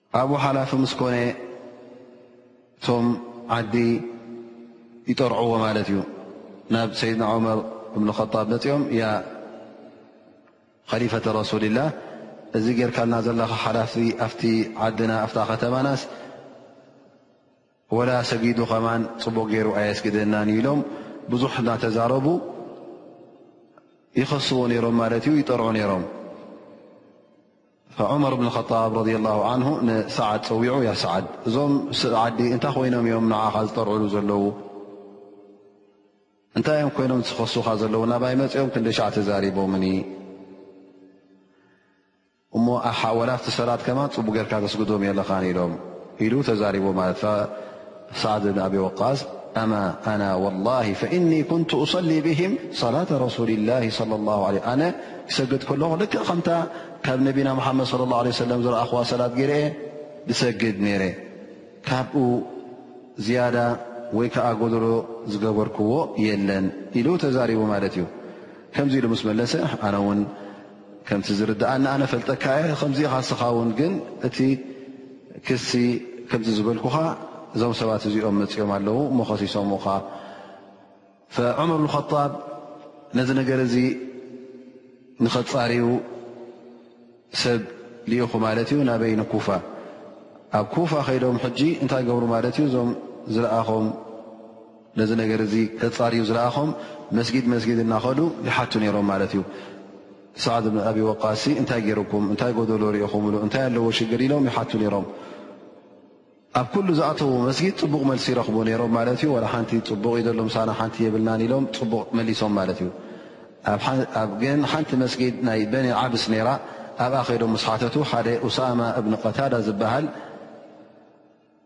ኣብኡ ሓላፊ ምስ ኮነ እቶም ዓዲ ይጠርዕዎ ማለት እዩ ናብ ሰይድና ዑመር እብን ጣብ መፅኦም ያ ከሊፈተ ረሱልላህ እዚ ጌርካልና ዘለካ ሓላፍቲ ኣብቲ ዓድና ኣብታ ከተማናስ ወላ ሰጊዱ ከማን ፅቡቕ ገይሩ ኣየስግደናን እዩ ኢሎም ብዙሕ እናተዛረቡ ይኸስዎ ነይሮም ማለት እዩ ይጠርዑ ነይሮም ዑመር ብን ጣብ ረ ላ ን ንሰዓድ ፀዊዑ ያ ሰዓድ እዞም ስብ ዓዲ እንታይ ኮይኖም እዮም ንዓኻ ዝጠርዕሉ ዘለዉ እንታይ እዮም ኮይኖም ዝኸሱኻ ዘለዉ ናብይ መፅኦም ክንደሻዕ ተዛሪቦምኒ እሞ ኣሓ ወላ ኣብቲ ሰላት ከማን ጽቡቅ ጌርካ ተስግዶም የለኻን ኢሎም ኢሉ ተዛሪቡ ማለት ሳዕድ ብን ኣቢ ወቃስ ኣማ ኣና ወላሂ ፈእኒ ኩንቱ እሰሊ ብህም ሰላተ ረሱሊ ላ ለ ላ ለ ኣነ ክሰግድ ከለኹ ልክዕ ከምታ ካብ ነቢና ሙሓመድ ለ ላ ለ ሰለም ዝረኣኹዋ ሰላት ገይርአ ዝሰግድ ነይረ ካብኡ ዝያዳ ወይ ከዓ ጎድሮ ዝገበርክዎ የለን ኢሉ ተዛሪቡ ማለት እዩ ከምዚ ኢሉ ምስ መለሰ ኣነ ውን ከምቲ ዝርድኣኒ ኣነ ፈልጠካ እየ ከምዚ ኢኻ ንስኻ እውን ግን እቲ ክሲ ከምዚ ዝበልኩኻ እዞም ሰባት እዚኦም መፅኦም ኣለዉ እሞ ከሲሶምኻ ፈዑመር ብልኸጣብ ነዚ ነገር እዚ ንኸፃርዩ ሰብ ልኢኹ ማለት እዩ ናበይ ንኩፋ ኣብ ኩፋ ከይዶም ሕጂ እንታይ ገብሩ ማለት እዩ እዞም ዝለኣኾም ነዚ ነገር እዚ ከጻርዩ ዝለኣኾም መስጊድ መስጊድ እናኸዱ ይሓቱ ነይሮም ማለት እዩ። ሳዕድ ብን ኣብ ወቃሲ እንታይ ገይሩኩም እንታይ ጎደሎ ርኢኹምሉ እንታይ ኣለዎ ሽግር ኢሎም ይሓቱ ነይሮም። ኣብ ኩሉ ዝኣተዉ መስጊድ ፅቡቕ መልሲ ይረኽቡ ነይሮም ማለት እዩ። ዋላ ሓንቲ ፅቡቕ እዩ ዘሎ ምሳና ሓንቲ የብልናን ኢሎም ፅቡቕ መሊሶም ማለት እዩ። ኣብ ግን ሓንቲ መስጊድ ናይ በኒ ዓብስ ነይራ ኣብኣ ከይዶም ምስ ሓተቱ ሓደ ኡሳማ እብን ቀታዳ ዝበሃል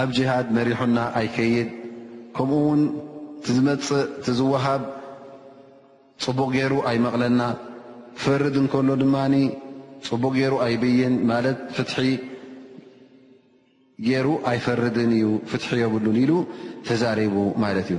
ኣብ ጅሃድ መሪሑና ኣይከይድ ከምኡ ውን ትዝመፅእ ትዝወሃብ ፅቡቕ ገይሩ ኣይመቕለና ክፈርድ እንከሎ ድማ ፅቡቕ ገይሩ ኣይብይን ማለት ፍትሒ ገይሩ ኣይፈርድን እዩ ፍትሒ የብሉን ኢሉ ተዛሪቡ ማለት እዩ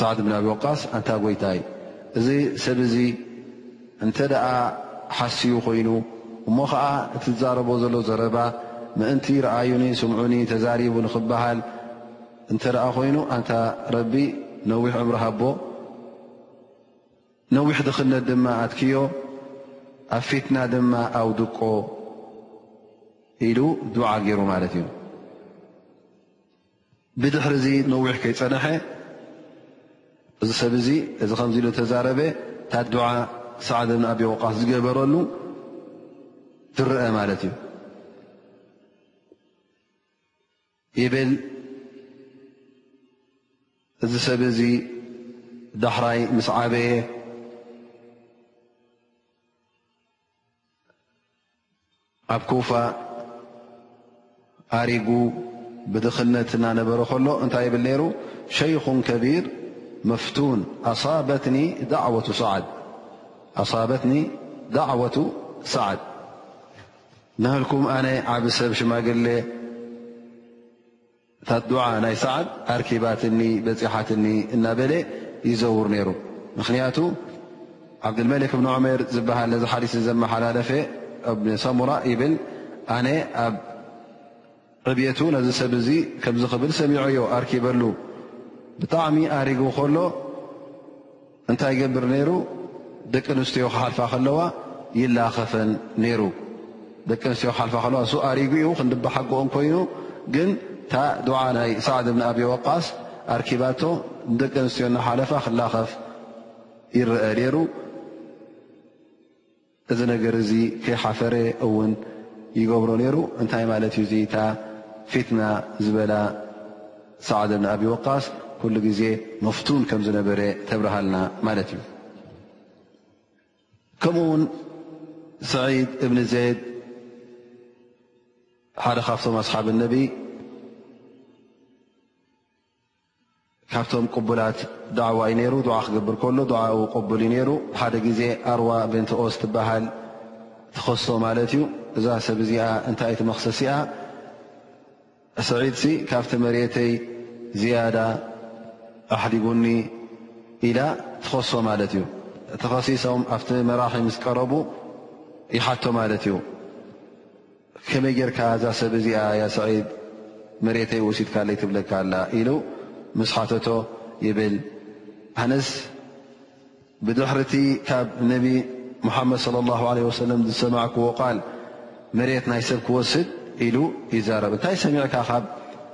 ሳዕድ ብን ኣቢ ወቃስ ኣንታ ጎይታይ እዚ ሰብ እዚ እንተ ደኣ ሓስዩ ኮይኑ እሞ ኸኣ እቲ ዝዛረቦ ዘሎ ዘረባ ምእንቲ ርኣዩኒ ስምዑኒ ተዛሪቡ ንኽበሃል እንተ ደኣ ኮይኑ ኣንታ ረቢ ነዊሕ ዕምሪ ሃቦ ነዊሕ ድኽነት ድማ ኣትክዮ ኣብ ፊትና ድማ ኣውድቆ ኢሉ ዱዓ ገይሩ ማለት እዩ። ብድሕሪ እዚ ነዊሕ ከይፀነሐ እዚ ሰብ እዚ እዚ ከምዚ ኢሉ ተዛረበ እታ ድዓ ሳዕድ ብን ኣቢ ወቃስ ዝገበረሉ ትረአ ማለት እዩ ይብል እዚ ሰብ እዚ ዳሕራይ ምስ ዓበየ ኣብ ኩፋ ኣሪጉ ብድኽነት እናነበረ ከሎ እንታይ ይብል ነይሩ ሸይኹ ከቢር መፍቱን ኣሳበትኒ ዳዕወቱ ሰዓድ ናሃልኩም ኣነ ዓብ ሰብ ሽማግሌ እታ ዱዓ ናይ ሳዕድ ኣርኪባትኒ በጺሓትኒ እናበለ ይዘውር ነይሩ። ምኽንያቱ ዓብዱልመሊክ እብን ዑመይር ዝበሃል ነዚ ሓዲስ ዘመሓላለፈ እብን ሰሙራ ይብል ኣነ ኣብ ዕብየቱ ነዚ ሰብ እዚ ከምዚ ክብል ሰሚዖዮ ኣርኪበሉ ብጣዕሚ ኣሪጉ ከሎ እንታይ ይገብር ነይሩ? ደቂ ኣንስትዮ ክሓልፋ ከለዋ ይላኸፈን ነይሩ። ደቂ ኣንስትዮ ክሓልፋ ከለዋ እሱ ኣሪጉ እዩ ክንድባሓጎኦም ኮይኑ ግን እታ ዱዓ ናይ ሳዕድ ብን ኣብይ ወቃስ ኣርኪባቶ ንደቂ ኣንስትዮ እናሓለፋ ክላኸፍ ይረአ ነይሩ። እዚ ነገር እዚ ከይሓፈረ እውን ይገብሮ ነይሩ። እንታይ ማለት እዩ እዚ እታ ፊትና ዝበላ ሳዕድ ብን ኣብ ወቃስ ኩሉ ግዜ መፍቱን ከም ዝነበረ ተብርሃልና ማለት እዩ። ከምኡ ውን ሰዒድ እብኒ ዘይድ ሓደ ካብቶም ኣስሓብ ነቢ ካብቶም ቅቡላት ዳዕዋ እዩ ነይሩ ዱዓ ክገብር ከሎ ዱዓኡ ቅቡል እዩ ነይሩ ሓደ ግዜ ኣርዋ ቤንቲ ኦስ ትበሃል ትኸሶ ማለት እዩ እዛ ሰብ እዚኣ እንታይ እቲ መኽሰሲኣ ስዒድሲ ካብቲ መሬተይ ዝያዳ ኣሕዲጉኒ ኢላ ትኸሶ ማለት እዩ ተኸሲሶም ኣብቲ መራሒ ምስ ቀረቡ ይሓቶ ማለት እዩ ከመይ ጌርካ እዛ ሰብ እዚኣ ያ ስዒድ መሬተይ ወሲድካለይ ትብለካ ኣላ ኢሉ ምስ ሓተቶ ይብል ኣነስ ብድሕርቲ ካብ ነቢ ሙሓመድ صለ ላሁ ለ ወሰለም ዝሰማዕክዎ ቃል መሬት ናይ ሰብ ክወስድ ኢሉ ይዛረብ እንታይ ሰሚዕካ ካብ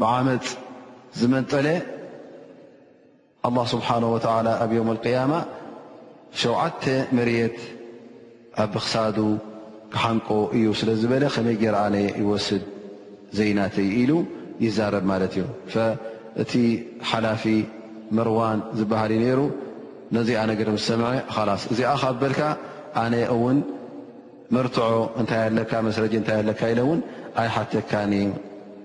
ብዓመጽ ዝመንጠለ ኣላህ ስብሓን ወተዓላ ኣብ ዮም ኣልቅያማ ሸውዓተ መርየት ኣብ ብክሳዱ ክሓንቆ እዩ ስለ ዝበለ ከመይ ገይረ ኣነ ይወስድ ዘይናተይ ኢሉ ይዛረብ ማለት እዩ እቲ ሓላፊ መርዋን ዝበሃል እዩ ነይሩ ነዚኣ ነገር ምስ ሰምዐ ላስ እዚኣ ካብ በልካ ኣነ እውን መርትዖ እንታይ ኣለካ መስረጂ እንታይ ኣለካ ኢለ እውን ኣይሓተካን እዩ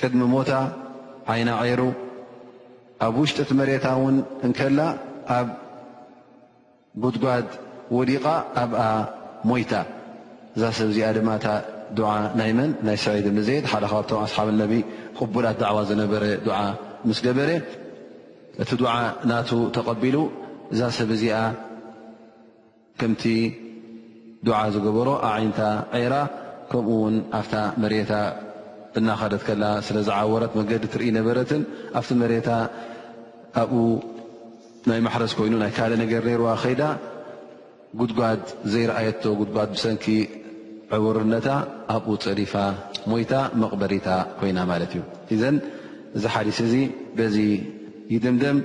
ቅድሚ ሞታ ዓይና ዔሩ ኣብ ውሽጢ እቲ መሬታ እውን እንከላ ኣብ ጉድጓድ ወዲቓ ኣብኣ ሞይታ። እዛ ሰብ እዚኣ ድማ እታ ዱዓ ናይ መን ናይ ሰዒድ እብኒ ዘይድ ሓደ ካብቶም ኣስሓብ ነቢ ቅቡላት ዳዕዋ ዝነበረ ዱዓ ምስ ገበረ እቲ ዱዓ ናቱ ተቐቢሉ እዛ ሰብ እዚኣ ከምቲ ዱዓ ዝገበሮ ኣዒንታ ዔራ ከምኡ ውን ኣብታ መሬታ እናኸደት ከላ ስለ ዝዓወረት መገዲ ትርኢ ነበረትን ኣብቲ መሬታ ኣብኡ ናይ ማሕረስ ኮይኑ ናይ ካልእ ነገር ነይርዋ ከይዳ ጉድጓድ ዘይረኣየቶ ጉድጓድ ብሰንኪ ዕውርነታ ኣብኡ ፀዲፋ ሞይታ መቕበሪታ ኮይና ማለት እዩ እዘን እዚ ሓዲስ እዚ በዚ ይድምደም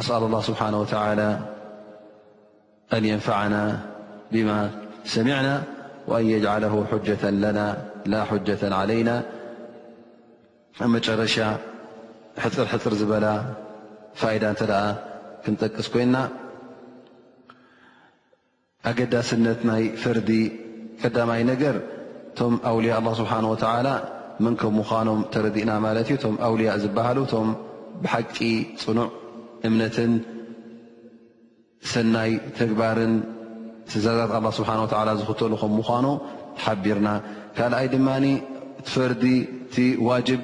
ኣስኣል ላ ስብሓን ወተላ ኣን የንፈዓና ብማ ሰሚዕና ወኣን የጅዓለሁ ሑጀተን ለና ላ ሑጀተን ዓለይና ኣብ መጨረሻ ሕፅር ሕፅር ዝበላ ፋይዳ እንተ ደኣ ክንጠቅስ ኮይንና ኣገዳስነት ናይ ፍርዲ ቀዳማይ ነገር እቶም ኣውልያ ኣላ ስብሓን ወተዓላ መን ከም ምዃኖም ተረዲእና ማለት እዩ እቶም ኣውልያ ዝበሃሉ እቶም ብሓቂ ፅኑዕ እምነትን ሰናይ ተግባርን ትእዛዛት ኣላ ስብሓን ወተዓላ ዝኽተሉ ከም ምዃኑ ሓቢርና ካልኣይ ድማ ፈርዲ እቲ ዋጅብ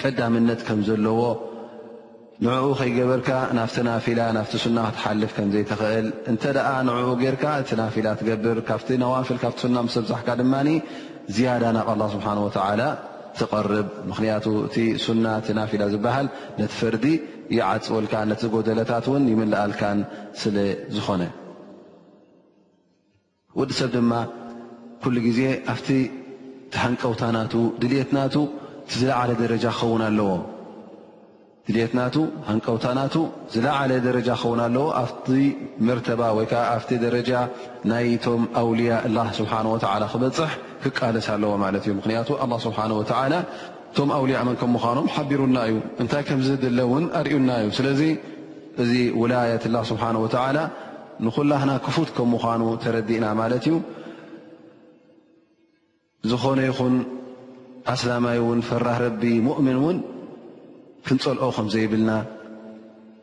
ቀዳምነት ከም ዘለዎ ንዕኡ ከይገበርካ ናፍቲ ናፊላ ናፍቲ ሱና ክትሓልፍ ከም ዘይትኽእል እንተ ደኣ ንዕኡ ጌርካ እቲ ናፊላ ትገብር ካብቲ ነዋፍል ካብቲ ሱና ምስ ኣብዛሕካ ድማ ዝያዳ ናብ ኣላ ስብሓን ወተዓላ ትቐርብ ምኽንያቱ እቲ ሱና እቲ ናፊላ ዝበሃል ነቲ ፈርዲ ይዓጽወልካ ነቲ ጎደለታት ውን ይምልኣልካን ስለ ዝኾነ ወዲ ሰብ ድማ ኩሉ ግዜ ኣብቲ ተሃንቀውታ ናቱ ድልት ናቱ ዝለዓለ ደረጃ ክኸውን ኣለዎ ድልት ናቱ ሃንቀውታ ናቱ ዝለዓለ ደረጃ ክኸውን ኣለዎ ኣብቲ መርተባ ወይ ከዓ ኣብቲ ደረጃ ናይቶም ኣውልያ ላ ስብሓን ወተላ ክበፅሕ ክቃለስ ኣለዎ ማለት እዩ ምክንያቱ ኣላ ስብሓን ወተላ እቶም ኣውልያ መን ከም ምዃኖም ሓቢሩና እዩ፣ እንታይ ከም ዝድለ እውን ኣርእዩና እዩ። ስለዚ እዚ ውላየት ላህ ስብሓነሁ ወተዓላ ንኹላህና ክፉት ከም ምዃኑ ተረዲእና ማለት እዩ። ዝኾነ ይኹን ኣስላማይ እውን ፈራህ ረቢ ሙእምን እውን ክንፀልኦ ከም ዘይብልና፣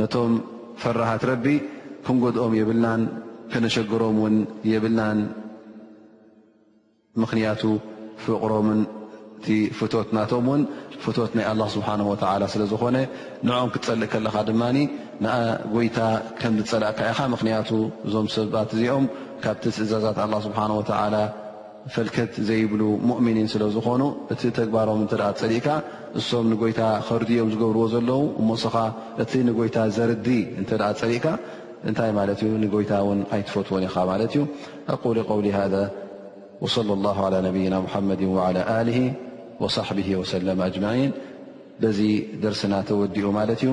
ነቶም ፈራሃት ረቢ ክንጎድኦም የብልናን ከነሸግሮም ውን የብልናን ምኽንያቱ ፍቕሮምን እቲ ፍቶት ናቶም ውን ፍቶት ናይ ኣላ ስብሓን ወተላ ስለ ዝኾነ ንዕኦም ክትፀልእ ከለኻ ድማ ንጎይታ ከም ዝፀላእካ ኢኻ ምኽንያቱ እዞም ሰባት እዚኦም ካብቲ ትእዛዛት ኣላ ስብሓን ወተላ ፈልከት ዘይብሉ ሙእሚኒን ስለ ዝኾኑ እቲ ተግባሮም እንተ ጸሊእካ እሶም ንጎይታ ኸርድዮም ዝገብርዎ ዘለዉ እሞ እስኻ እቲ ንጎይታ ዘርዲ እንተ ጸሊእካ እንታይ ማለት እዩ ንጎይታ እውን ኣይትፈትዎን ኢኻ ማለት እዩ ኣቁሊ ቀውሊ ሃ ወሰለ ኣላሁ ዓላ ነብይና ሙሓመድን ወዓላ ኣሊ ወሳሕብሂ ወሰለም ኣጅማዒን በዚ ደርስና ተወዲኡ ማለት እዩ